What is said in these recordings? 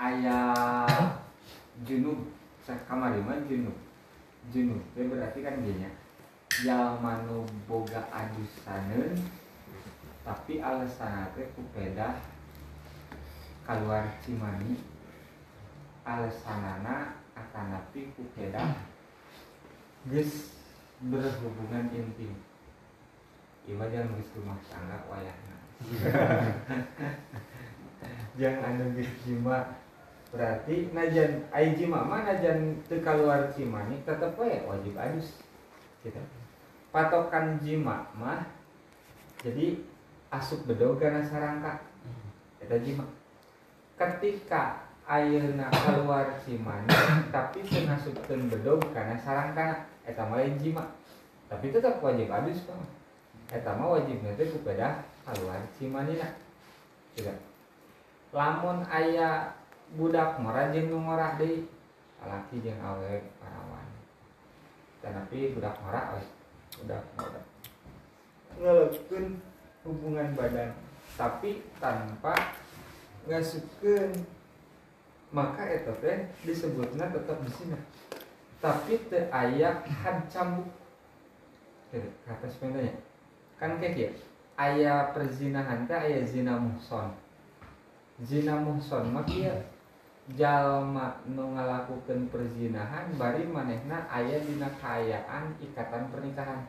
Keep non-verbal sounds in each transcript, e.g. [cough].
ayah junub. Kamariman junub. Junub. Itu berarti kan gini ya. Manu boga adusaneun tapi alasan teh kupeda keluar cimani alasanana akan napi kupeda geus berhubungan intim. Iwa jangan geus rumah tangga wayahna. [laughs] Jangan anu geus jima berarti najan ai jima mah najan teu keluar cimani tetep we wajib adus gitu. Patokan jima mah jadi asup karena sarangka. Eta jima ketika ayeuna keluar cimani tapi pengasupkeun bedog karena sarangka eta mah jima tapi tetap wajib adus kok eta mah wajib nanti kepada keluar cimani tidak lamun ayah budak ngora jeung nu ngora deui laki jeung awewe parawan. Tapi budak ngora we budak ngora ngelakukan hubungan badan tapi tanpa ngasukeun. Maka eta teh disebutna tetap di sini. Tapi teu aya had cambuk. Kata sependanya. Kan kayak ya? Aya perzinahan teh aya zina muhson. Zina muhson mah kieu jalma nu ngalakukeun perzinahan bari manehna aya dina kayaan ikatan pernikahan.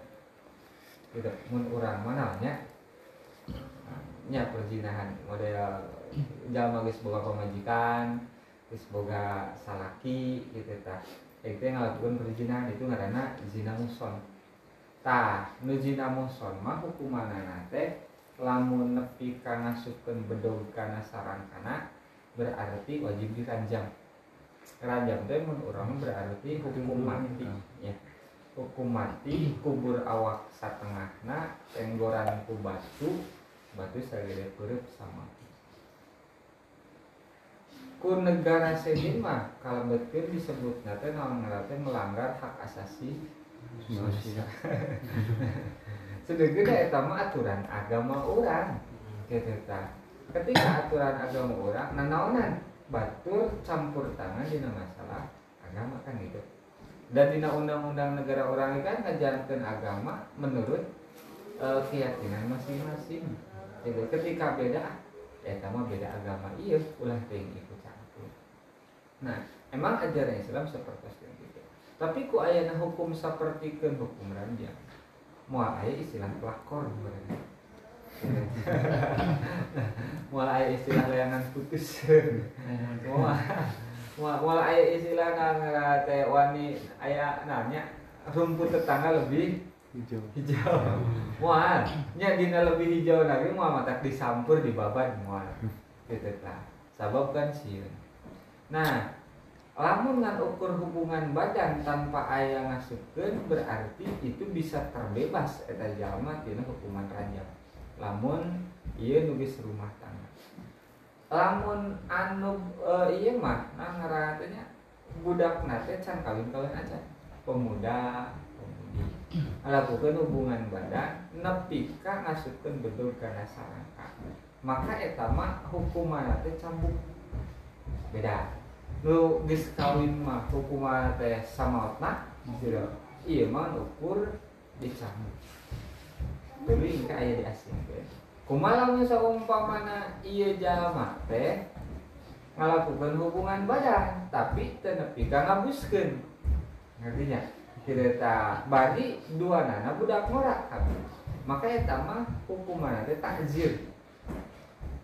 Gitu mun urang mana nya nya perzinahan model jalma geus boga pamajikan geus boga salaki gitu tah. Itu yang perzinahan itu ngaranna zina muson. Tah nu zina muson mah hukumanana teh lamun nepi kana sukeun bedog kana sarang kana berarti wajib diranjam ranjam teh mun urang berarti hukum mati. ya. Hukum mati kubur awak satengahna tenggoran ku batu batu sagede peureub sama. Ku negara sedin mah kalebetkeun disebut teh naon teh melanggar hak asasi manusia. [laughs] Sedeukeun eta mah aturan agama urang kitu tah ketika aturan agama orang nanaonan batur campur tangan di masalah agama kan gitu. Dan di undang-undang negara orang kan ngajarkan agama menurut uh, keyakinan masing-masing. Jadi ketika beda ya sama beda agama iya ulah ting ikut campur. Nah emang ajaran Islam seperti itu. Tapi ku ayana hukum seperti ke hukum ranjang mau ayah istilah pelakor. mereka [laughs] mulai istilah layangan putus. Mulai istilah nggak teh wani ayah nanya rumput tetangga lebih hijau. hijau. Mual nya dina lebih hijau lagi mual mata disampur di babat mual gitu lah sabab kan sih nah lamun ngan ukur hubungan badan tanpa ayah ngasupkeun berarti itu bisa terbebas eta jalma tina hukuman ranjang lamun iya nulis rumah tangga. Lamun anu e, iya mah nah budak nate can kawin kawin aja. Pemuda pemudi. Lakukan hubungan badan nepi ka ngasupkeun bedul kana sarangka maka eta mah hukuman teh cambuk. Beda. Nu geus kawin mah hukuman teh samaotna iya mah ukur dicambuk tuluy engke aya di kumaha lamun saumpamana ieu jalma teh ngalakukeun hubungan badan tapi teu nepi ka ngabuskeun ngartinya kita bari dua nana budak ngora. Maka eta mah hukuman teh takzir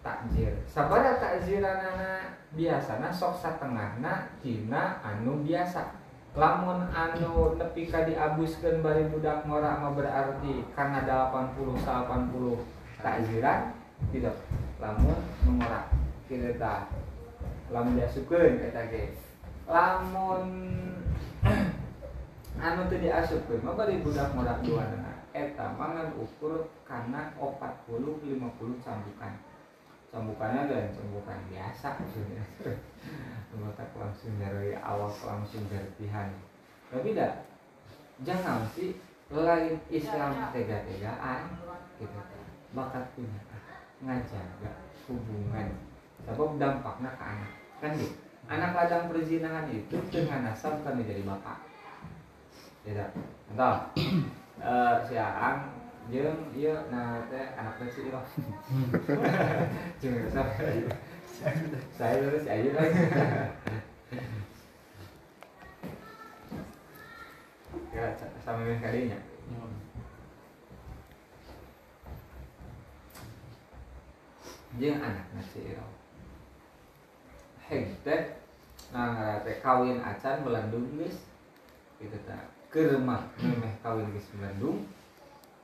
takzir sabara takziranana biasana sok satengahna tina anu biasa lamun anu nepi ka diabuskeun bari budak ngora mah berarti karena 80 80 takziran tidak. Lamun ngora kita lamun diasukeun eta ge. Lamun [clears throat] anu teu diasukeun mah bari budak ngora duana eta mah ngan ukur kana 40 50 cambukan. Cambukannya dan cambukan biasa maksudnya [laughs] otak langsung nyari awak langsung berpihan tapi tidak jangan sih lain Islam tega-tegaan gitu. Bakat punya ngajaga hubungan. Sebab dampaknya ke anak. Kan gitu. Anak ladang perzinahan itu dengan nasab kan menjadi bapak. Tidak entah. Uh, si Aang jeung iya nah teh anak kecil loh. [laughs] Cuma saya terus aja lagi ya sama dengan kalinya jeung anak nasi iro heg nah teh kawin acan melandung geus gitu ta keur memeh kawin geus melandung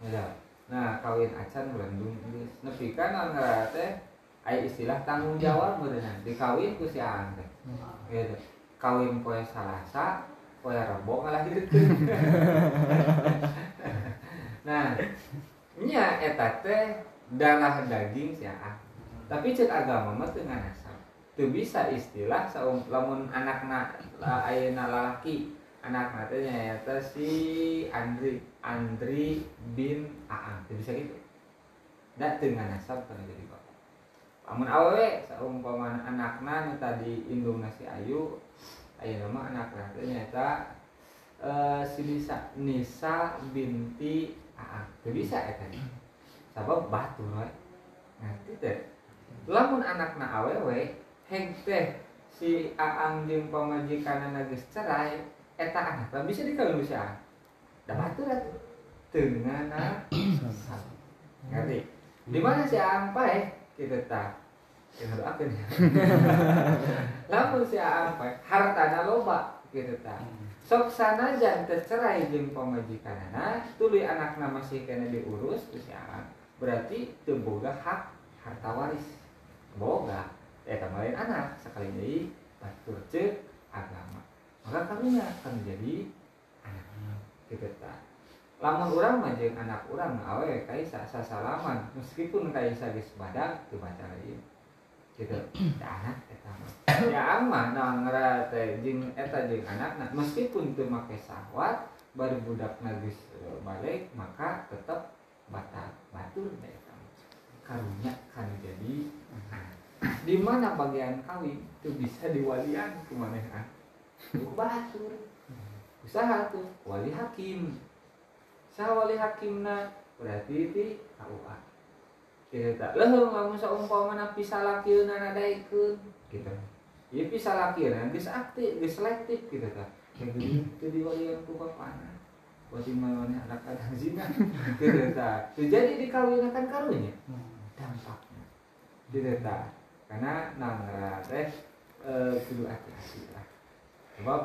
ya nah kawin acan melandung geus nepi kan anggar teh aya istilah tanggung jawab beunang dikawin ku si aang teh gitu. Kawin poe salasa poe rebo ngalahirkeun [laughs] nah nya eta teh darah daging si aang tapi cek agama mah teu nganasab teu bisa istilah saum lamun anakna ayeuna lalaki anak teh nyaeta si Andri Andri bin Aang teu bisa gitu. Da teu nganasab kana jadi bapak lamun awewe saumpama anakna nu tadi indung nasi ayu ayeuna mah anakna teh nyaeta uh, si Nisa Nisa binti Aang teu bisa eta sabab batur we ngerti teh? Lamun anakna awewe heng teh si aang jeung pamajikanana geus cerai eta anakna bisa dikawin aang. Da batur atuh teu ngana [clears throat] ngerti? Di mana si aang pae kitu tah kita doakeun ya lamun [laughs] si pae hartana loba kitu tah sok sanajan tercerai jeung pamajikanana tuluy anakna masih kena diurus ku si berarti teu boga hak harta waris. Boga. Eta lain anak sekali jadi batur cek agama. Maka karunya akan menjadi anak. Kita tak lamun orang mah jeung anak orang awe kaisa sasalaman. Meskipun kaisa geus badak teu baca gitu ya [clears throat] anak ya amah nah ngara teh jeung eta jeung anakna meskipun teu make sahwat baru budakna geus balik maka tetap batal batur karunya kan jadi di mana bagian kawin itu bisa diwalian ke mana itu batur. Usaha tuh wali hakim. Sah wali hakimna berarti itu KUA kita leheng lamun saumpama bisa laki nadaikeun gitu. Ieu bisa laki geus aktif geus selektif gitu ta yang itu diwalian ku bapana buat mana anak anak zina [laughs] gitu ta jadi dikawinkan karunya? Dampaknya. Gitu ta karena nangra teh kudu hati-hati lah sebab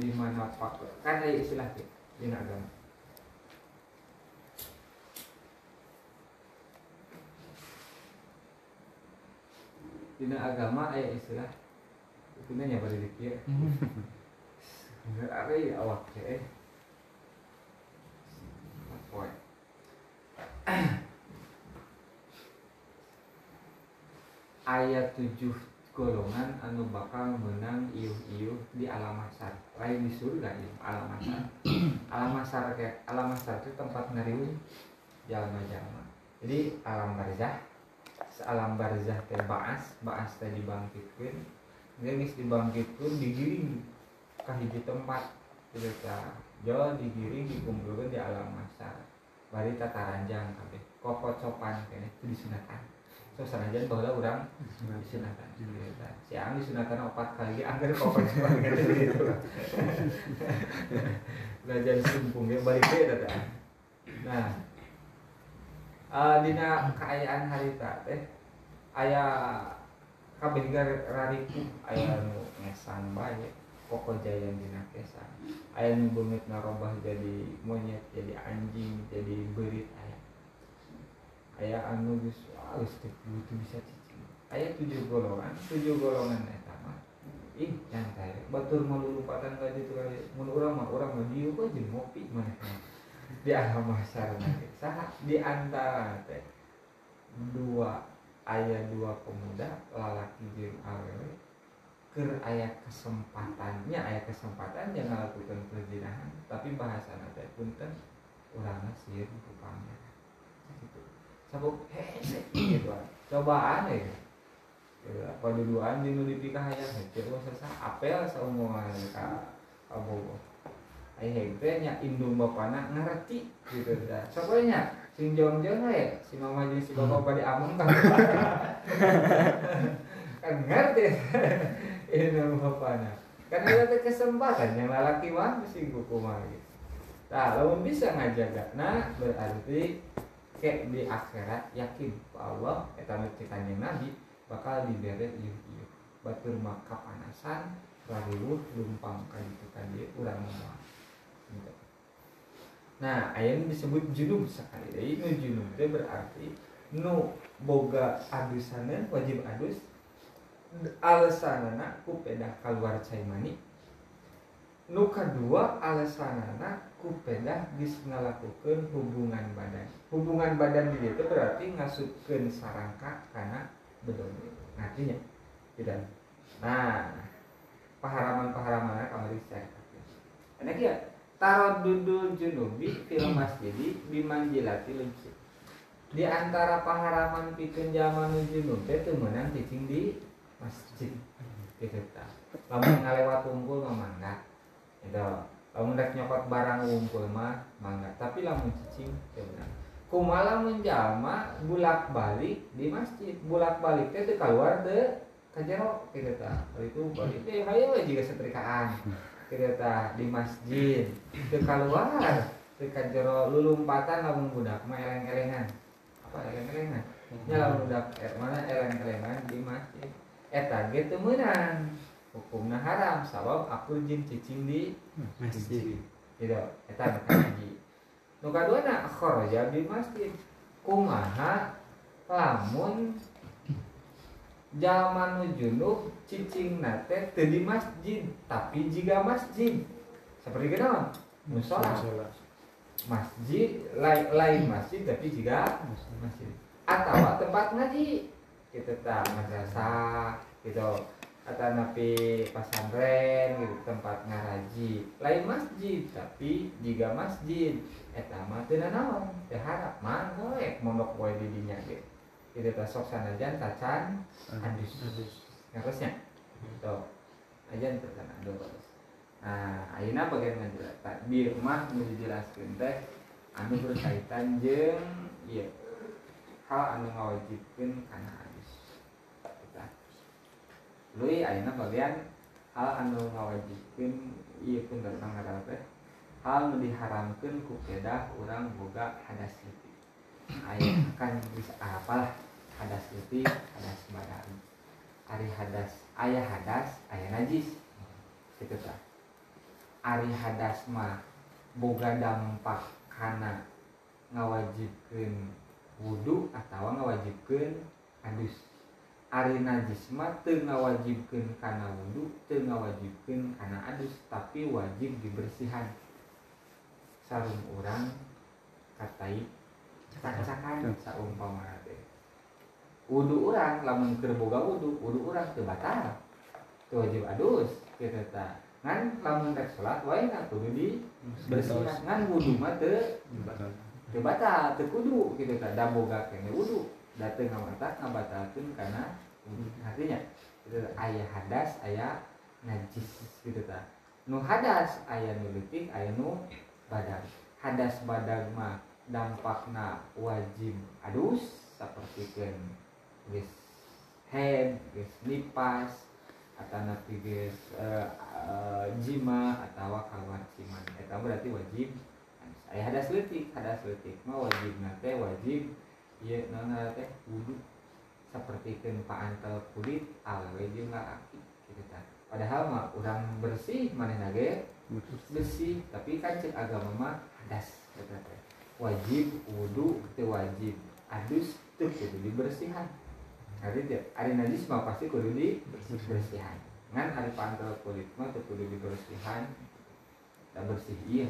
di mana pak kan ada istilah di agama di agama ada istilah. Itu nanya pada dikir nggak ada ya awak teh poin. Ayat 7 golongan anu bakal menang iuh-iuh di alam masar lain di surga ya alam masar [clears throat] alam masar kayak alam masar itu tempat ngeriun jalma-jalma. Jadi alam barzah alam barzah teh baas baas teh dibangkitkan dia geus dibangkitkan digiring ke hiji tempat gitu ta jo digiring dikumpulkan di alam masar bari tata ranjang kabeh kokot sopan kene itu disunatan terus aja bahwa orang disunatan si ang disunatan empat kali angker kokot sopan kene. Gitu [laughs] belajar sumpungnya balik tata nah uh, dina keayaan harita teh aya kabeh rariku aya nu ngesan bae pokok jaya dina kesan. Aya nu beungeut narobah jadi monyet jadi anjing jadi berit aya. Aya anu geus geus teu bisa cicing. Aya tujuh golongan tujuh golongan eta mah ih nyantai batur malulupatan ka ditu kali mun urang mah urang mah dieu jeung ngopi maneh di alam mahsyar saha di antara teh dua ayat dua pemuda lalaki jeung awewe keur kesempatannya aya kesempatan yang melakukan perzinahan tapi bahasa teh punten urang sieun ku pamer gitu. Sabuk gitu. Cobaan ya. Paduduan di nu dipikahayang heuh sasa apel saumuan ka abogo ai hegte nya indung bapana ngerti gitu. Dah sokonya sing jong-jong we si mama jeung si bapak pada among kan kan ngerti. [laughs] Indung bapana kan ada kesempatan yang lalaki mah mesti kukumah gitu. Nah lamun bisa ngajaga nah berarti kayak di akhirat yakin Allah eta kanjeng Nabi bakal diberi ieu ieu batur maka panasan lariwuh lumpang ka dieu urang moal gitu. nah ayat disebut junub sekali. Deui nu junub teh berarti nu boga adusaneun wajib adus alasanana ku pedah keluar cai mani. Nu kedua alasanana ku pedah geus ngalakukeun hubungan badan. Hubungan badan di itu berarti ngasupkeun sarangka karena bedone artinya tidak nah paharaman-paharaman kamari saya enak ya taruh dudul junubi film masjidi bimanjilati lencit di antara paharaman pikeun zaman junub teh menang cicing di masjid. Gitu ta. Lamun ngalewat unggul mah mangga. Itu lamun rek nyokot barang unggul mah mangga. Tapi lamun cicing teh menang kumala menjama bulak balik di masjid? Bulak balik itu keluar de kajero kita ta. Itu balik teh hayo juga setrikaan kita di masjid. Ke keluar dekat jero lulumpatan lamun budak mah eleng-elengan. Apa eleng-elengan? Nya lamun budak eh, mana eleng-elengan di masjid. Eta ge teu meunang hukumna haram sabab aku jin cicing di masjid. Gitu. Eta nu kaji nu kaduana kharaja di masjid. Kumaha lamun zaman junub cicing nate teu di masjid tapi jika masjid. Seperti kenapa musola. Masjid lain, lain masjid tapi jika masjid. Atau [coughs] tempat ngaji. Kita tak madrasah gitu. Atau napi pasantren gitu. Tempat ngaraji lain masjid tapi jika masjid. Eta mah teu naon teu harap goek mondok wae di dinya teh sok sanajan tacan adus ngarosnya to ajan tacan adus nah ayeuna bagian ngajelas takbir mah nu dijelaskeun teh anu berkaitan jeung ieu hal anu ngawajibkeun kana adus Lui ayeuna bagian hal anu ngawajibkeun ieu pun tentang ngaran teh hal nu diharamkeun ku kedah urang boga hadas leutik aya akan bisa apalah hadas putih hadas badan Ari hadas ayah hadas ayah najis gitu ta. Ari hadas mah boga dampak karena ngawajibkan wudhu atau ngawajibkan hadus Ari najis mah teu ngawajibkeun kana wudu, teu ngawajibkeun kana adus, tapi wajib dibersihan. Sarung urang katai cacakan saumpama wudu orang lamun keur boga wudu wudu orang teu batal. Teu wajib adus kitu tah ngan lamun rek salat wae na kudu di bersihan ngan wudu mah teu teu batal teu kudu kitu tah da boga kene wudu da teu ngamantak ngabatalkeun kana artinya itu aya hadas aya najis gitu tah nu hadas aya nu leutik aya nu hadas badan mah dampakna wajib adus seperti kan guys head guys nipas atau nanti guys uh, uh, jima atau kawan ciman itu berarti wajib. Saya hadas letik hadas letik mah wajib nate wajib. Iya nona teh wudhu seperti pak antel kulit alwe jeung aki gitu kan padahal mah orang bersih mana nage? Bersih. Tapi kan cek agama mah hadas wajib wudhu itu wajib adus itu kudu dibersihan hari dia hari najis mah pasti kudu dibersihan. Ngan hari pantel kulit mah tuh kudu dibersihan. Tak bersih iya.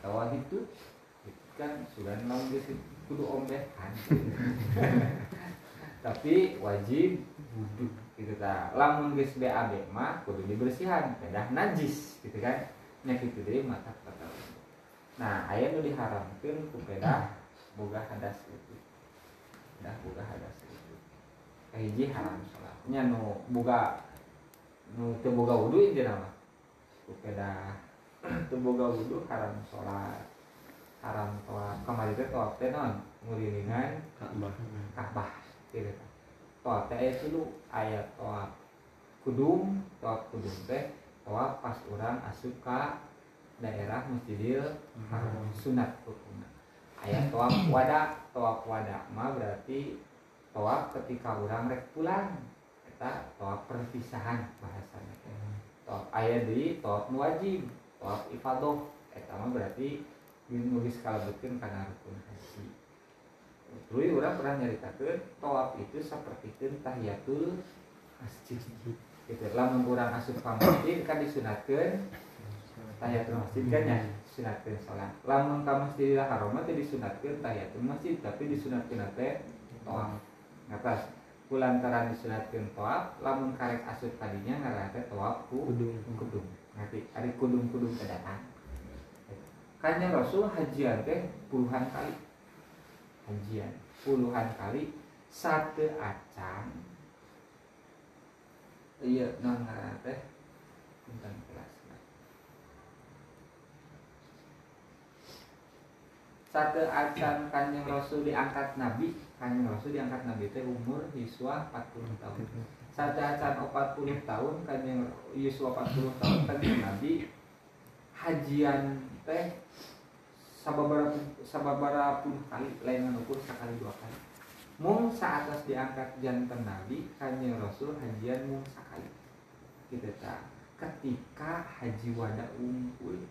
Atau itu kan sudah nang kudu ombekan [laughs] tapi wajib wudhu gitu ta. Lamun geus BAB mah kudu dibersihan. Pedah najis gitu kan. Nya kitu deui mata kata nah aya nu diharamkeun ku pedah boga hadas itu. Dah boga hadas kahiji haram salat nya nu boga nu teu boga wudu inti nama kupeda teu boga wudu haram salat haram tawaf kamari teh tawaf teh non ngurilingan Ka'bah. Ka'bah gitu tawaf teh aya tilu aya tawaf kudum tawaf kudum teh tawaf pas orang asup ka daerah Masjidil Haram. Sunat hukumna. Aya tawaf wada tawaf wada mah berarti tawaf ketika orang rek pulang eta tawaf perpisahan bahasanya. Teh tawaf aya deui tawaf nu wajib tawaf ifadah eta mah berarti nulis kalebetkeun kana rukun haji. Terus orang pernah nyaritakeun tawaf itu sapertikeun tahiyatul masjid. Gitu. Lamun urang asup ka masjid kan disunatkeun tahiyatul masjid kan ya sunatkeun salat lamun ka masjidil haram teh disunatkeun tahiyatul masjid tapi disunatkeun teh tawaf ngatas kulantaran disunatkeun tawaf lamun karek asup kadinya ngaranna teh tawaf ku Kudung. kudung. Nanti ada kudung-kudung kedatang Kanjeng Rasul hajian teh puluhan kali. Hajian. Puluhan kali. Satu acan iya non ngaranna teh tentang kelas. Satu acan kanjeng Rasul diangkat Nabi kanjeng Rasul diangkat Nabi teh umur siswa 40 tahun. Satu acan 40 tahun kanjeng Yusuf 40 tahun kanjeng Nabi hajian teh sababara puluh kali lain ukur sekali dua kali. Mung saatas diangkat jantan Nabi kanjeng Rasul hajian mung sekali. Gitu ta. Ketika haji wada unggul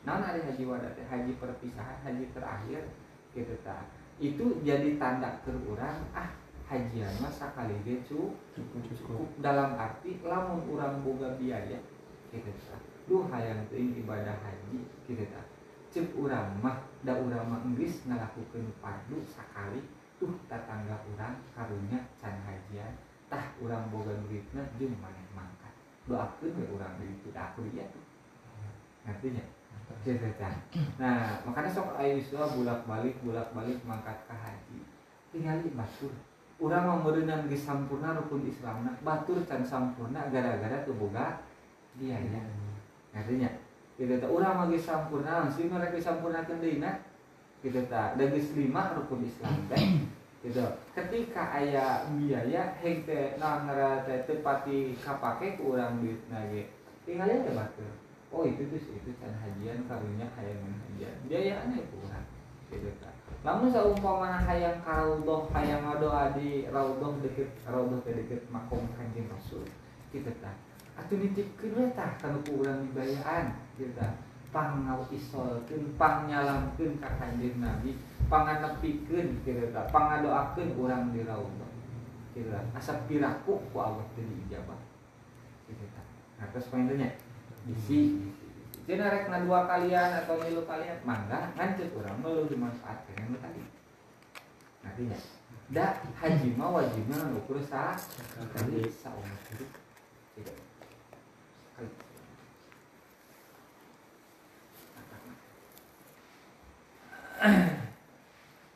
nah ada haji wada haji perpisahan haji terakhir gitu ta itu jadi tanda ke orang ah hajian mah sakali ge cukup, cukup. Dalam arti lamun orang boga biaya kita tak duh hayang teuing ibadah haji kita tak cek urang mah da urang mah Inggris ngalakukeun padu sakali tuh tatangga urang karunya can hajian. Tah urang boga duitna jeung maneh mangkat. Doakeun ke urang duit aku dia tuh. Hmm. Ngertinya nah makanya sok aya istilah bulak balik bulak balik mangkat ka haji. Tingali batur. Urang mah meureunnan geus sampurna rukun Islamna batur can sampurna gara-gara teu boga biaya. Artinya gitu tak urang mah geus sampurna sih mereka sampurnakeun deui na gitu tak da geus lima rukun Islam teh. Gitu ketika aya biaya heng teh naon ngaranna teh teu pati kapake ku urang duitna ge tinggal aja batur oh itu tuh itu can hajian karunya hayang hajian. Biayaannya itu urang gitu tak lamun saumpamana hayang ka raudhah hayang ngadoa di raudhah deket raudhah teh deket makom kanjeng Rasul. Gitu tak atuh nitipkeun we tah kana ku urang dibayaan. Gitu tah pangau isolkeun pangnyalamkeun ka kanjeng Nabi panganepikeun gitu tah pangadoakeun di raudhah gitu tah asa piraku ku Allah teu diijabah gitu tah nah terus poinnya bisi Jadi rek na dua kalian atau milu kalian mangga ngancet orang melu dimanfaatkan yang tadi. Nantinya da haji mah wajibnya ukur sah kali saumur hidup tidak.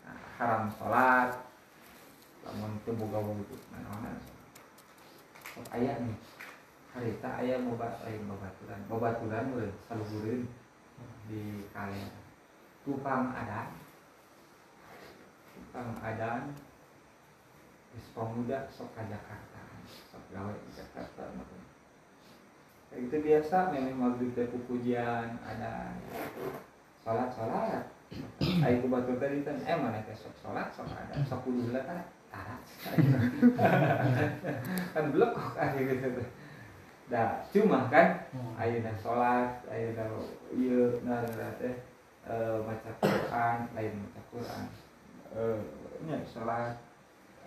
Nah, haram sholat lamun teu boga wudu mana sok aya nih harita aya mobat lain babaturan babaturan meureun saluhureun di kalian tukang adan. Tukang adan geus pemuda sok ka Jakarta. Sok gawe di Jakarta kayak gitu biasa memang maghrib teh pupujian ada. Sholat sholat Ayo ku batur tadi kan eh mana teh sok sholat sok ada. Sok kudu heula tah taras [laughs] kan belum kok nah cuma kan hmm. ayeuna salat ayeuna ieu ngaranna teh maca Quran lain maca Quran uh, nya salat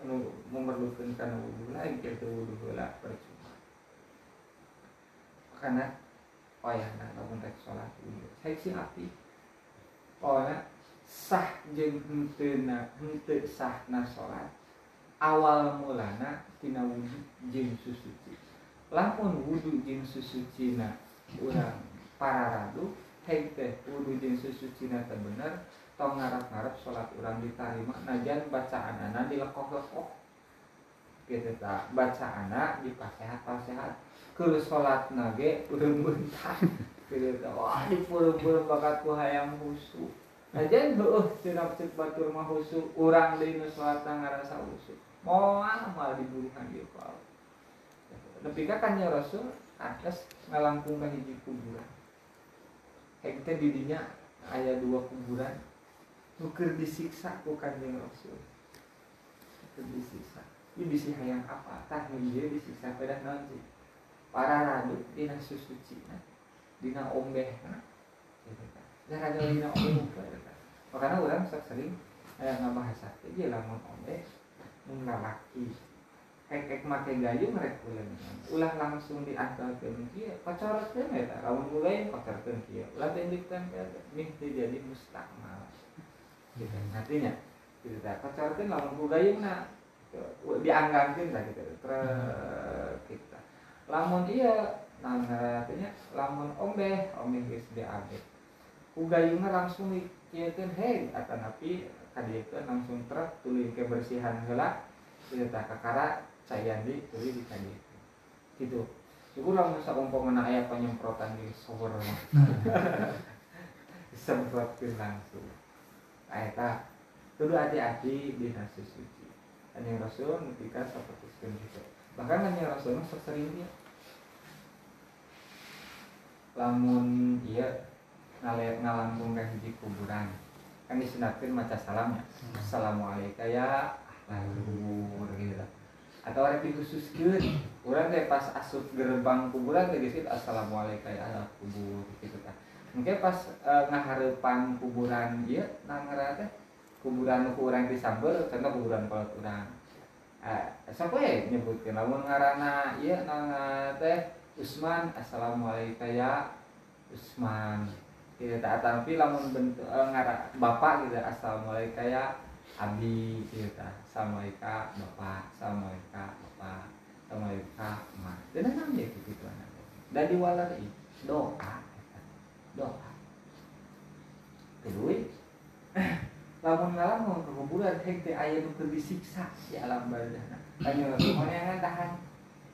nu memerlukeun kana wudu lagi kitu wudu heula percuma karena oh ya nah lamun rek salat wudu seksi hati oh nah, sah jeung henteu sah na salat awal mulana tina wujud jeung susuci lamun wudhu jeung susucina urang para radu heng teh wudhu jeung susucina teh bener. Tong ngarap-ngarap sholat urang ditarima. Najan bacaan anak dilekoh-lekoh. Gitu tak baca anak di pasehat ke sholat nage urung bentar gitu tak wah di pura-pura bakat ku hayang husu. Aja heuh cenah cek batur mah husu. Urang deui nu sholat ngarasa husu. Moal mal diburuhan ieu ku tapi kan ya Rasul atas ngalangkung ka hiji kuburan Hek teh di dinya aya dua kuburan nuker disiksa ku kanjeng Rasul. Nuker disiksa. Ini bisi hayang apa? Tah dia disiksa pada nanti. Para radu dina susuci nah dina ombeh nah gitu kan. Jangan ada dina ombeh muka makanya orang sering aya ngabahas teh dia lamun ombeh mun lalaki hek hek make gayung rek ulah ulah langsung diantarkeun kieu pacorotkeun eta lamun mulai pacorotkeun kieu ulah tindikkan ke mih jadi mustakmal. Gitu artinya gitu tak pacorotkeun lamun gayungna dianggapkan lah gitu. Kita lamun iya nah artinya lamun ombe ombe geus BAB ugayuna langsung dikieun hei atau napi kadiekeun langsung truk tuluy kebersihan heula kita tak kakara cayandi tuluy di kadiekeun gitu. Iku lamun saumpamana aya penyemprotan di shower [laughs] disemprotkeun langsung. Eta kudu hati-hati di nasi suci. Hanya Rasul ketika seperti itu bahkan hanya Rasul sering dia. Lamun iya ke hiji kuburan kan disunatkan maca salamnya hmm. assalamualaikum ya lalu gitu atau orang dikhususkan orang teh pas asup gerbang kuburan teh gitu assalamualaikum ya ala kubur gitu kan. Mungkin pas e, ngaharepan kuburan iya nah teh kuburan ku urang disambel contoh kuburan kolot urang. Eh, siapa ya nyebutkan lamun ngarana iya nanga teh Usman assalamualaikum ya Usman. Tidak tak tapi lamun bentuk eh, ngara bapak gitu assalamualaikum ya Abi gitu assalamualaikum bapak assalamualaikum bapak assalamualaikum ma. Dan namanya gitu gitu dan diwalari doa. Doa. Kedua lamun ngalamun ke kuburan heng teh aya nu keur disiksa. Di alam barzah tanya mana yang tahan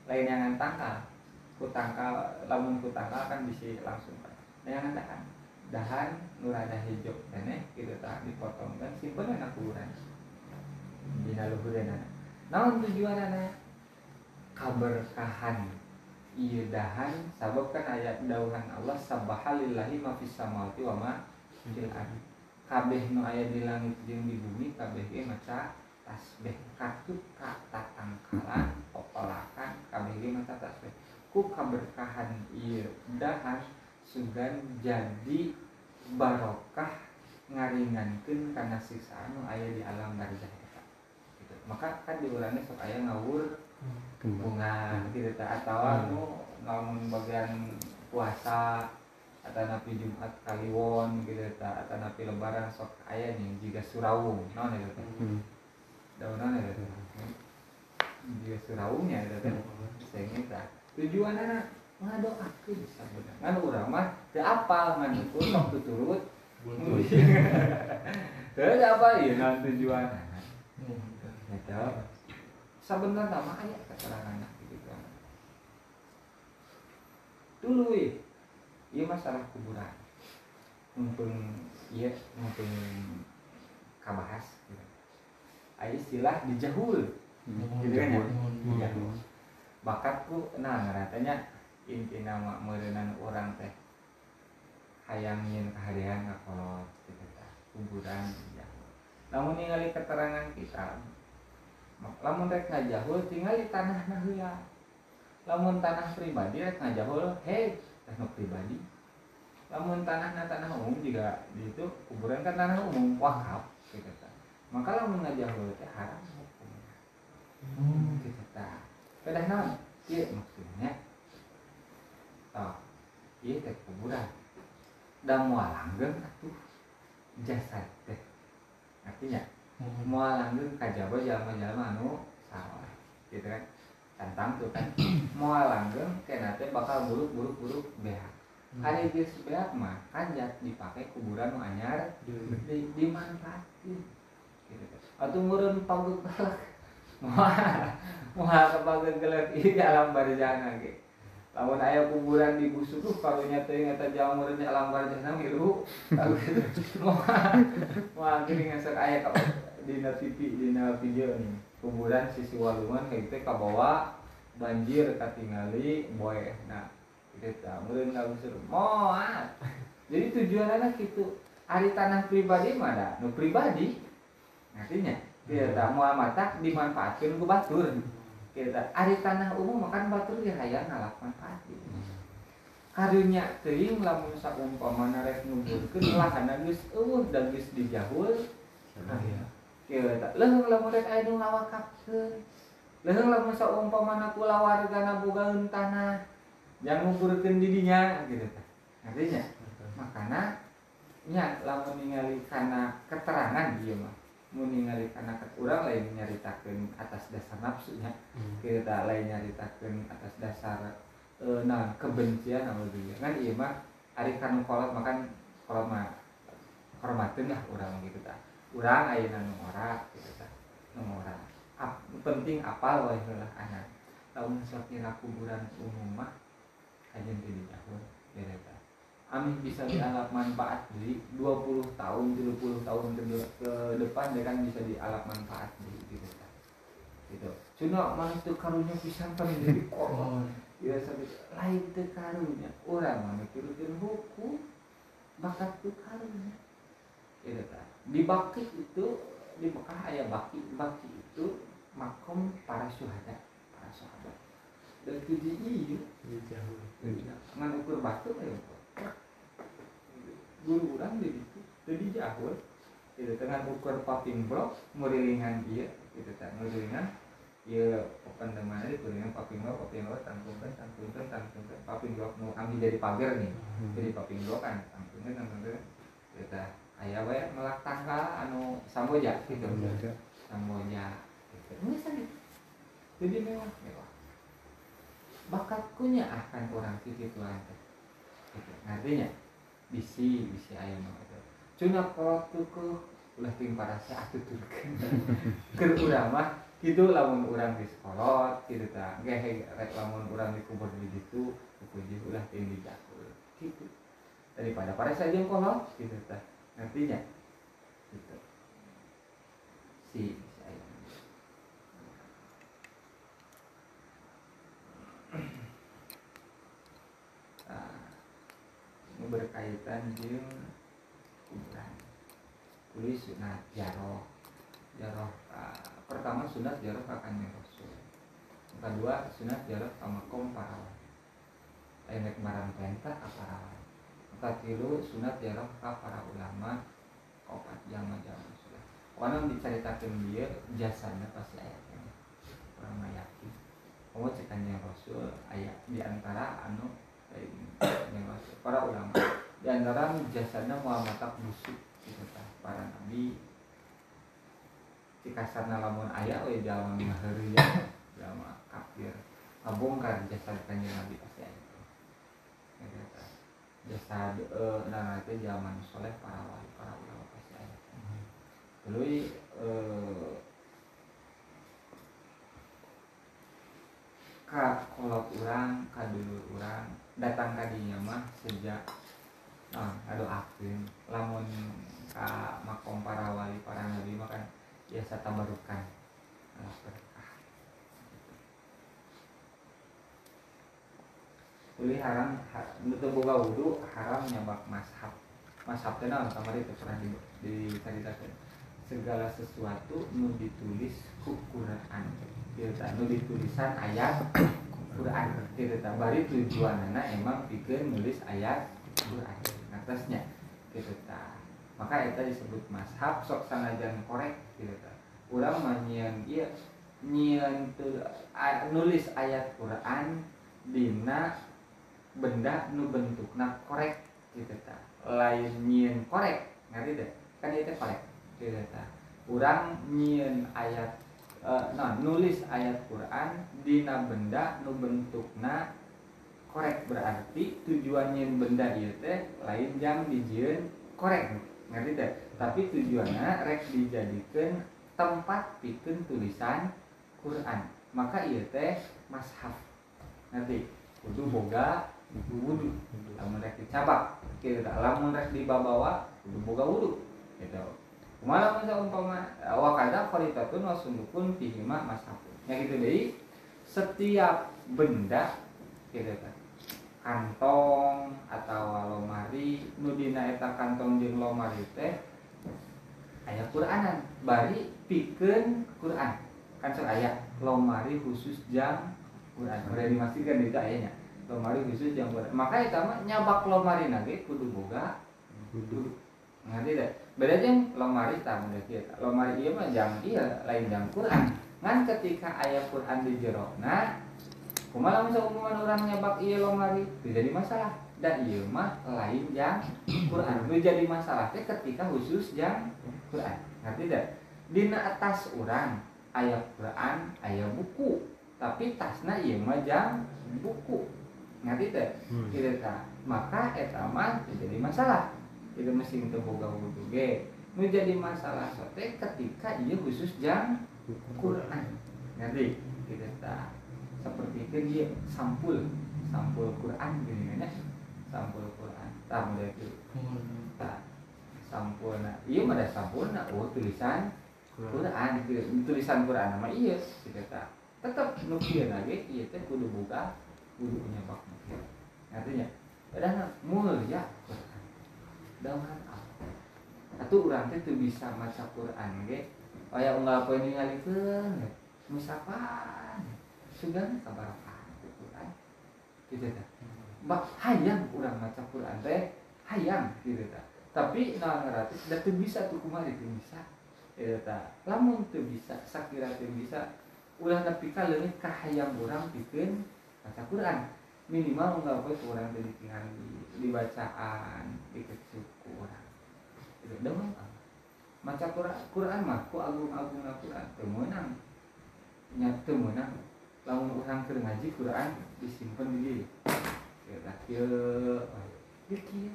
lain yang tangkal ku tangkal lamun ku tangkal kan bisa langsung. Kan nah yang tahan dahan nur ada hijau. Kene gitu tak dipotong kan simpen anak kuburan dina luhureuna naon tujuanana kaberkahan. Iya dahan sabab kan ayat dauhan Allah sabahalillahi ma fis samawati wa ma fil ardi kabeh nu aya di langit jeung di bumi kabeh ge maca tasbih. Katut ka tatangkalan popolakan kabeh ge maca tasbih. Ku kaberkahan ieu dahan sugan jadi barokah ngaringankeun kana siksaan nu aya di alam gitu. Maka kan diulangi sok aya ngawur bunga gitu atau hmm. nu ngalamun bagian puasa atau napi Jumat Kaliwon gitu ta atau napi Lebaran sok ayah nih jika surawung non ya gitu hmm. daunan ya gitu jika surawungnya gitu kan saya kita tujuan anak ngadoakeun bisa benar ngan urang mah teu apal ngan itu sok tuturut [laughs] Terus apa ya non tujuan Eta sebenarnya mah aya keterangan gitu kan. Dulu iya masalah kuburan. Mumpung iya mumpung kabahas gitu. Ayo istilah dijahul hmm, gitu kan ya? Dijahul bakatku nah katanya inti nama merenan orang teh hayangin kehadiran ngakolot gitu ta kuburan dijahul namun ningali keterangan kita lamun rek ngajahul tinggal di tanah nah lamun tanah pribadi rek ngajahul hei tanah pribadi. Namun tanah tanah umum juga di itu kuburan kan tanah umum wakaf gitu maka lamun ngajauh itu haram hukumnya. Hmm. gitu kan kedah iya maksudnya oh iya teh kuburan. Dan mau langgeng atuh jasad teh. Artinya hmm. mau langgeng kajaba jalma-jalma anu salah gitu kan? Tantang tuh kan. [clears throat] Mau langgeng kena teh bakal buruk-buruk buruk beak hmm. hari dia beak mah kanjat dipakai kuburan nu anyar di, dimanfaatin gitu kan. Atau murun pagut [laughs] balak mau kebagian gelar ini alam barzana ge. Lamun aya kuburan di busuk tuh kalau nyata yang eta jamur di alam barzana milu. Mau mau akhirnya ngasek aya ka di TV di video nih kuburan sisi walungan kayak gitu kabawa banjir katingali boy. Nah kita meureun ngagusur moal jadi tujuan anak itu hari tanah pribadi mana? Nu pribadi. Artinya kita hmm. mau matak dimanfaatkan ke batur. Kita hari tanah umum makan batur ya hayang ngalap manfaat karunya teuing lamun saumpamana rek nuburkeun lahana geus eueuh dan geus dijahul. Kita wargana bogaeun tanah. Yang ngumpulkeun didinya gitu artinya makanya nya lamun ningali karena keterangan dia mah. Mau ningali karena urang lain nyaritakeun atas dasar nafsunya. Hmm. kita lain nyaritakeun atas dasar e, nah kebencian atau dia kan iya mah ari kan kolot makan kolot mah hormatin lah urang gitu ta urang ayeuna nu ora gitu ta nu ora Ap, penting apal wae lah anak. Tahun sok kuburan umum mah aja di jauh beda Amin bisa dialap manfaat di 20 tahun 30 tahun ke, ke depan dia kan bisa dialap manfaat di gitu kan gitu. Cuma mana itu karunya pisang kan jadi koron ya sampai lain itu karunya. Orang mana kirutin hukum bakat itu karunya. Gitu kan di baki itu di Mekah ayah baki baki itu makom para syuhada para sahabat. Dan itu di iya. Jauh ngan ukur batu ya guru orang di situ jadi jauh itu dengan ukur popping block merilingan dia itu tak merilingan ya teman itu dengan popping block popping block tangkungkan tangkungkan tangkungkan popping block mau ambil dari pagar nih. Hmm. jadi popping block kan tangkungkan tangkungkan kita ayah wae melak tangga anu samboja gitu. Samboja. Gitu. Bisa gitu jadi mewah mewah. Bakatkunya akan orang titip tuan gitu. Artinya bisi bisi ayam itu cuma kalau tuh [laughs] ke ulah tim parasnya atuh turkeun ke urang mah gitu lamun urang di sekolah gitu ta gehe rek lamun urang dikubur di situ puji ulah tim di jakul. Gitu. Daripada para saja yang kolot gitu ta ngertinya gitu. Si si ayam. Berkaitan dengan kuburan sunat jaroh jaroh uh, pertama sunat jaroh kakaknya rasul kedua sunat jaroh sama parawan enek marang penta kaparawan katilu sunat jaroh ka para ulama opat jama jama sudah. Orang diceritakan dia jasanya pasti ayatnya. Orang yakin kamu cekannya rasul ayat di antara anu para ulama. Di antara jasanya Muhammad busuk gitu para nabi. Di kasarna lamun ayah we jalan maheri ya jalan kafir. Ngabongkar jasad kanjeng nabi pasti ayah jasad eh nah itu zaman soleh para wali para ulama pasti ayah lalu eh ka kolot orang ka dulu orang datang kadinya mah sejak nah akhir lamun ka makom para wali para nabi mah kan biasa tabarukan. Alas Uli haram nutup boga wudhu haram nyabak mashab. Mashab itu naon kamar itu pernah di, di segala sesuatu nu ditulis ukuran kita nu ditulisan ayat Quran. Kita bari tujuan anak emang pikir nulis ayat Quran. Atasnya. Kita maka itu disebut mashab sok sanajan korek. Kita orang manyian iya nyian nulis ayat Quran dina benda nu bentukna korek gitu ta. Lain nyian korek ngerti deh kan itu korek gitu ta. Orang nyian ayat uh, nah nulis ayat Quran dina benda nu bentukna korek. Berarti tujuannya benda itu teh lain jam dijieun korek ngerti teh tapi tujuannya rek dijadikan tempat bikin tulisan Quran. Maka iya teh mashaf nanti kudu boga wudhu lamun rek dicabak kita lamun rek dibawa kudu boga wudhu gitu. Malah masa umpama wakada khalitatun wasundukun fihima mashafun. Ya gitu deh. Setiap benda gitu kan. Kantong atau lomari nudina eta kantong jeung lomari teh aya Quranan. Bari pikeun Quran. Kan sok lomari khusus jam Quran. Udah dimastikan itu ayahnya lomari khusus jam Quran maka itu mah nyabak lomari nage kudu boga kudu. Ngerti deh beda aja lomari tamu deh lomari iya mah jam iya lain jam Quran. Ngan ketika ayat Quran di jerona kumaha masa umuman orang nyabak iya lomari tidak jadi masalah. Dan iya mah lain jam Quran. Itu jadi masalah teh ketika khusus jam Quran. Ngerti deh dina atas orang ayat Quran ayat buku. Tapi tasna iya mah buku ngerti teh hmm. tidak maka etama jadi masalah. Itu mesti untuk boga ge menjadi masalah sote ketika ia khusus jam Quran. Ngerti kita tak seperti itu dia sampul sampul Quran gini kan ya. Sampul Quran. Tak mulai itu. Tak sampul nah iya ada sampul nah oh tulisan Quran. Tulisan Quran nama iya kita tak tetap nukir lagi iya teh kudu buka kudu nyabak artinya padahal mulia Quran. Dengan apa atau orang itu bisa maca Quran ge kayak unggal poin ngalikeun misalkan sudah kabar apa Quran. Gitu kan Mbak hayang orang maca Quran teh hayang gitu kan tapi nah dan tuh bisa tuh kumari tuh bisa. Gitu lamun tuh bisa sakira tuh bisa. Ulah nepi ka leungit ka hayang urang pikeun maca Quran. Minimal boleh orang dari tinggal di bacaan di kecuku orang itu doang maca Quran Quran mah ku agung-agung Quran. Temenang nyat temenang lamun orang keur ngaji Quran disimpan di kita kieu di kieu.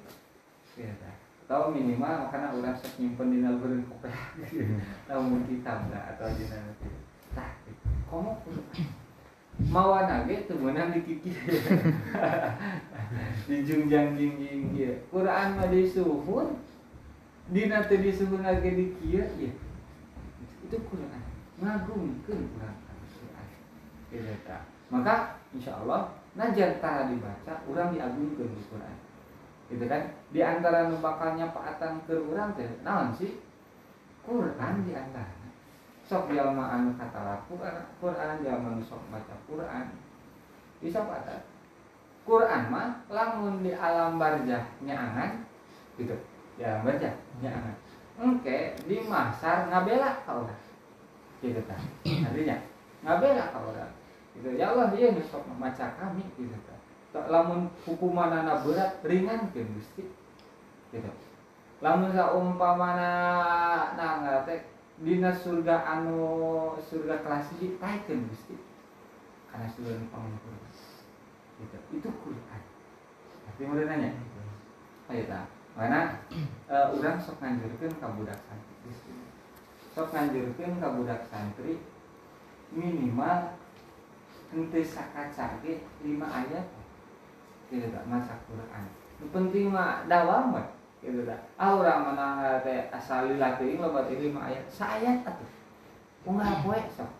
Kita tahu minimal karena orang sok nyimpen di nalbeun kopeh [laughs] lamun kitab atau di nanti tah komo mawa nage temenan di kiki. [laughs] Di jungjang jingjing kia Quran mah disuhun dina teh disuhun lagi di kia ya itu Quran. Ngagungkeun Quran. Quran gitu ta. Maka insya Allah najar tara dibaca orang diagungkeun di Quran. Gitu kan? Di antara bakalnya paatan ke orang teh naon sih? Quran di antara sok jalma anu kata Quran Quran jalma sok baca Quran. Bisa pada Quran mah lamun di alam barjah nyaangan gitu. Di alam barjah nyaangan. Oke di masar ngabela orang gitu kan artinya ngabela orang gitu. Ya Allah dia sok membaca kami gitu kan lamun hukuman anak berat ringan kan gitu. Lamun saumpamana nah nggak Dina surga anu surga kelas ini taikeun Gusti. Karena surga anu pangampun gitu. Itu Quran. Tapi mau nanya ayo ta mana? Uh, [clears throat] orang sok nganjurkeun ka budak santri. Sok nganjurkeun ka budak santri minimal henteu sakaca ge 5 ayat. Gitu tak maca Quran. Penting mah dawam mah gitu dah. Ah orang mana teh asal lila teuing loba teh lima ayat. Saayat atuh unggal poe sok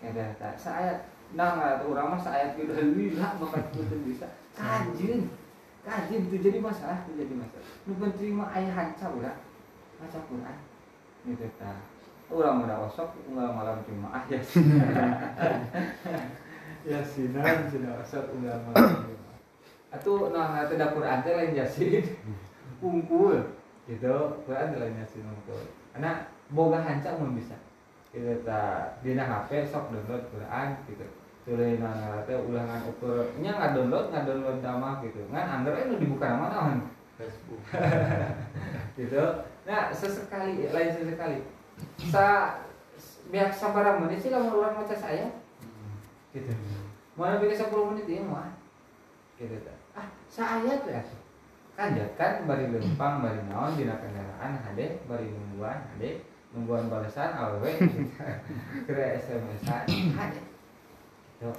kada ta saayat nah nggak tuh orang mah saayat gitu. Lila maka itu bisa kajin. Kajin itu jadi masalah itu jadi masalah. Nu penting mah aya hanca ulah maca Quran. Gitu ta orang udah osok unggal malam cuma ya. [laughs] Ya sinan sudah [coughs] osok unggal malam cuma atuh nah tidak Quran teh lain jasin [laughs] kumpul. Gitu Quran lainnya sih ngumpul karena boga hancang mau bisa. Kita tak dina HP sok download Quran gitu. Tulis nana teh ulangan ukur. Nya nggak download nggak download nama gitu. Kan anggar itu dibuka nama naon Facebook. [laughs] Gitu. Nah sesekali lain sesekali. Sa biar sabar menit sih kalau orang baca saya? Gitu. Mana bikin 10 menit ya mah gitu ah saya tuh kanjatkan bari lempang bari naon dina kendaraan hade bari nungguan hade nungguan balasan awewe [laughs] kira SMS ada tuh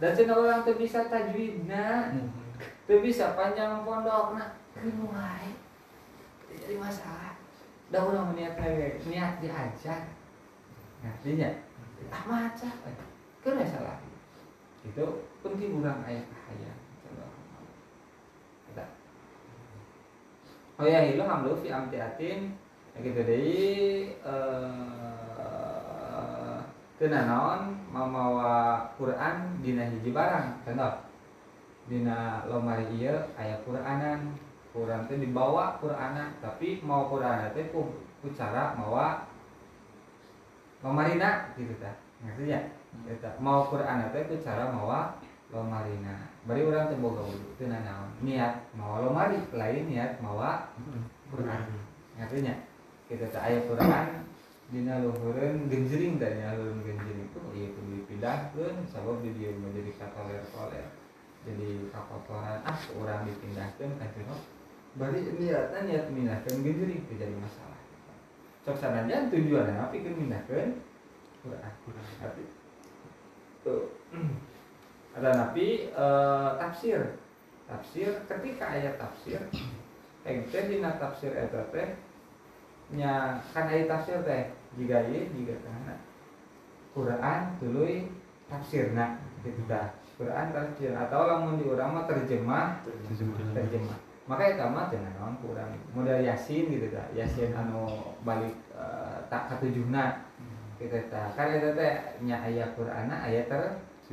dan cina orang tuh bisa tajwid nah tuh bisa panjang pondok nah kenuai jadi masalah. Dah orang niat niat diajar. Nah dia ah maca. Kena salah. Itu penting orang ayat ayat oh ya hilang hamlu fi amtiatin gitu deh eh kena naon mamawa Quran dina hiji barang. Contoh dina lomari iya ayat Quranan. Quran itu dibawa Quranan tapi mau Quran itu ku, cara mawa lomarina gitu ta ngerti ya gitu. mau Quran itu cara mawa lomarina. Bari orang teh boga wudu teu niat mawa lomari lain niat mawa Quran. Ngerti nya kita tak ayat Quran dina luhureun genjering dan ya luhureun genjering itu ieu kudu dipindahkeun sabab di dieu menjadi katoler-toler. Jadi kakotoran ah orang dipindahkan kan cenah bari niatna niat mindahkeun genjering itu jadi masalah. Cok sanajan tujuan apa kan mindahkeun Quran. Tapi tuh [clears throat] ada nabi eh, tafsir. Tafsir ketika ayat tafsir ente dina tafsir eta teh nya kan ayat tafsir teh jika ieu jika kana Quran tuluy tafsirna gitu dah. Quran tafsir atau lamun di urang mah terjemah terjemah. maka eta mah teh naon kurang. Model yasin gitu dah. Yasin anu balik uh, tak ketujuhna. Gitu tah kan eta teh nya aya Quran aya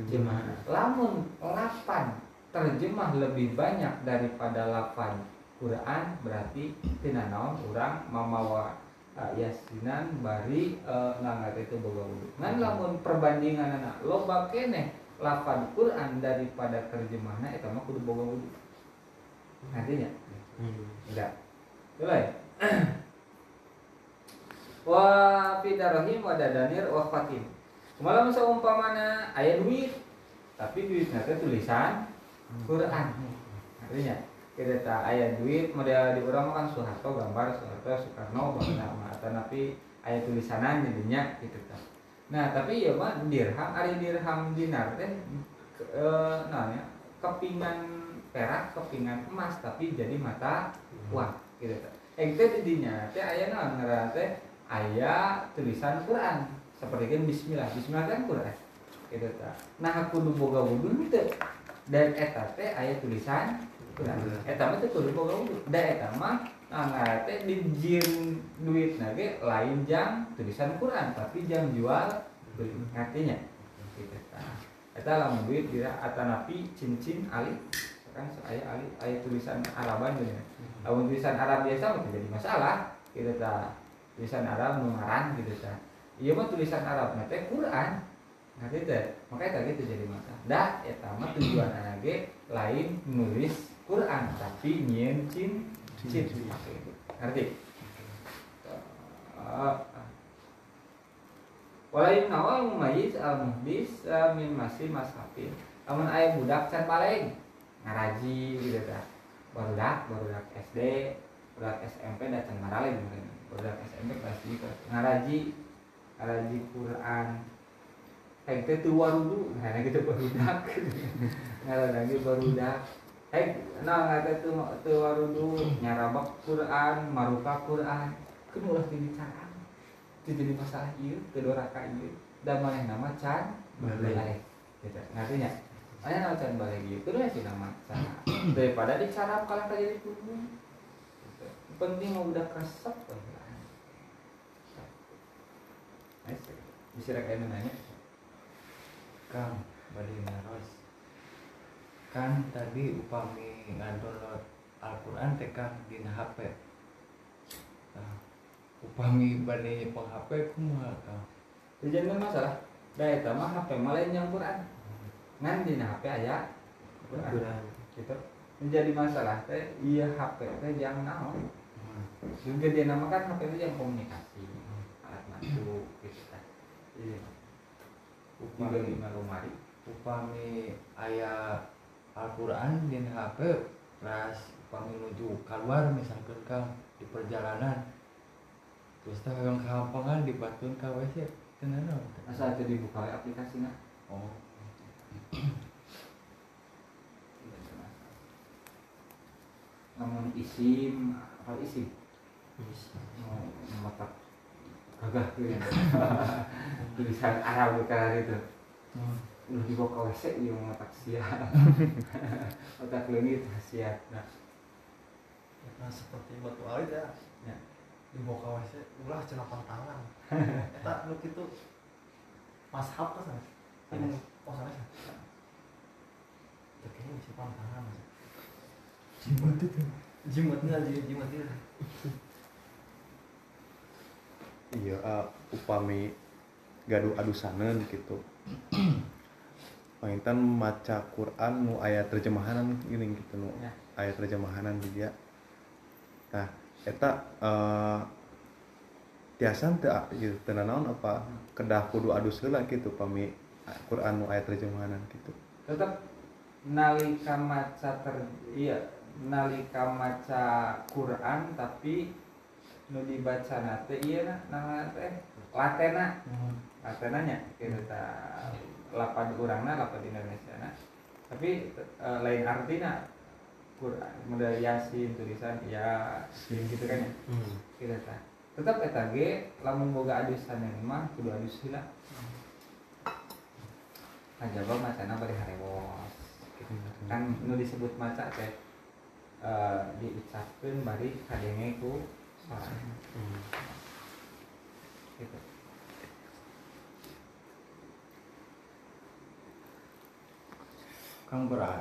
terjemah. Lamun lapan terjemah lebih banyak daripada lapan. Quran berarti tina naon urang? Mamawa uh, yasinan bari uh, ngangkat itu boga wudu ngan lamun perbandingan anak loba keneh lapan Quran daripada terjemahna eta mah kudu boga wudu nantinya enggak. Mulai. [clears throat] wa fidarahim wa dadanir wa fatim Kumaha seumpamana aya duit tapi duitnya teh tulisan Quran. Artinya kita tak ayat duit model di orang kan Soeharto gambar Soeharto Soekarno nama atau tapi ayat tulisanan jadinya gitu kan nah tapi ya mah dirham ari dirham dinar teh e, nah ya kepingan perak kepingan emas tapi jadi mata uang gitu kan eh itu didinya teh ayat nah ngaran teh ayat tulisan Quran seperti kan Bismillah Bismillah kan Quran. Gitu kan nah aku boga wudhu itu dan eta teh ayat tulisan eta mah teh kudu boga wudu. Da eta mah ngate di jin duit nage lain jang tulisan Quran tapi jang jual beli artinya gitu eta lamun duit dira atanapi cincin ali kan saya ali ayat tulisan Araban gitu lamun tulisan Arab biasa mah jadi masalah. Gitu ta. Tulisan Arab nungaran gitu ta iya mah tulisan Arab nanti Quran. Nah gitu makanya tadi itu jadi masalah dah eta mah tujuan anage lain nulis Quran tapi nyen cin cin. Ngerti? Walain nawal mumayyiz al muhdis min masih mashafin. Namun ayah budak can paling ngaraji gitu ta. Barudak, barudak SD, barudak SMP dan can maralin Barudak SMP kelas ngaraji ngaraji Quran. Kayak itu tua dulu, nah gitu barudak. Ngaraji [laughs] barudak Eh, nah ngata tuh tuh warudu nyarabak Quran, maruka Quran, kan ulah dibicaraan. Itu jadi masalah iya, kedua raka iya. Dan mana nama can balik. Gitu, ngertinya? Mana nama can balik iya, kedua sih nama sana. Daripada dicarap kalau jadi punggung. Penting mau udah kesep Bisa kayak nanya. Kang, balik naros kan tadi upami ngadownload Al-Quran teh kan di HP nah, upami bade peng HP kumaha kang? Jadi masalah. Daya mah HP malah yang Quran. Ngan di HP aya Quran. Gitu. Menjadi masalah teh iya HP teh yang naon? Juga dia namakan HP itu yang komunikasi alat bantu gitu. kan iya. Upami. Lemari upami ayah Al-Quran di HP ras upami menuju keluar misalkan kang di perjalanan. Terus teh yang kampangan di batun ka WC tenan asal itu dibuka we aplikasinya oh. Namun isim apa isim? Mau mata gagah tuh ya tulisan Arab kayak itu udah dibawa ke WC iya mata siap [laughs] otak leungit siap nah Nah, seperti batu alit ya. Ya. Di bawah WC, ulah cenah pantangan. Eta [laughs] nu kitu mashab tuh sana. Ini posana sih. Kayaknya bisa pantangan. jimat itu Jimatnya aja, jimatnya. Iya uh, upami gaduh adusaneun gitu. [clears throat] Maintan maca Quran nu ayat terjemahanan gini gitu nu Ya. ayat terjemahanan dia. Nah eta uh, tiasan teu ieu teu naon apa kedah kudu adus heula gitu pami Quran nu ayat terjemahanan gitu. Tetap nalika maca ter iya nalika maca Quran tapi nu dibaca nate iya na nah teh latena. Latenanya gitu ta. Lapan urangna lapan Indonesia na. Tapi eh, lain artinya Quran model yasin tulisan ya gitu kan ya. Gitu ta. Tetap eta ge lamun boga adusan yang mah kudu adus heula Ajaba macana bari harewos gitu. kan nu disebut maca teh eh diucapkeun bari kadenge ku suara gitu kang berat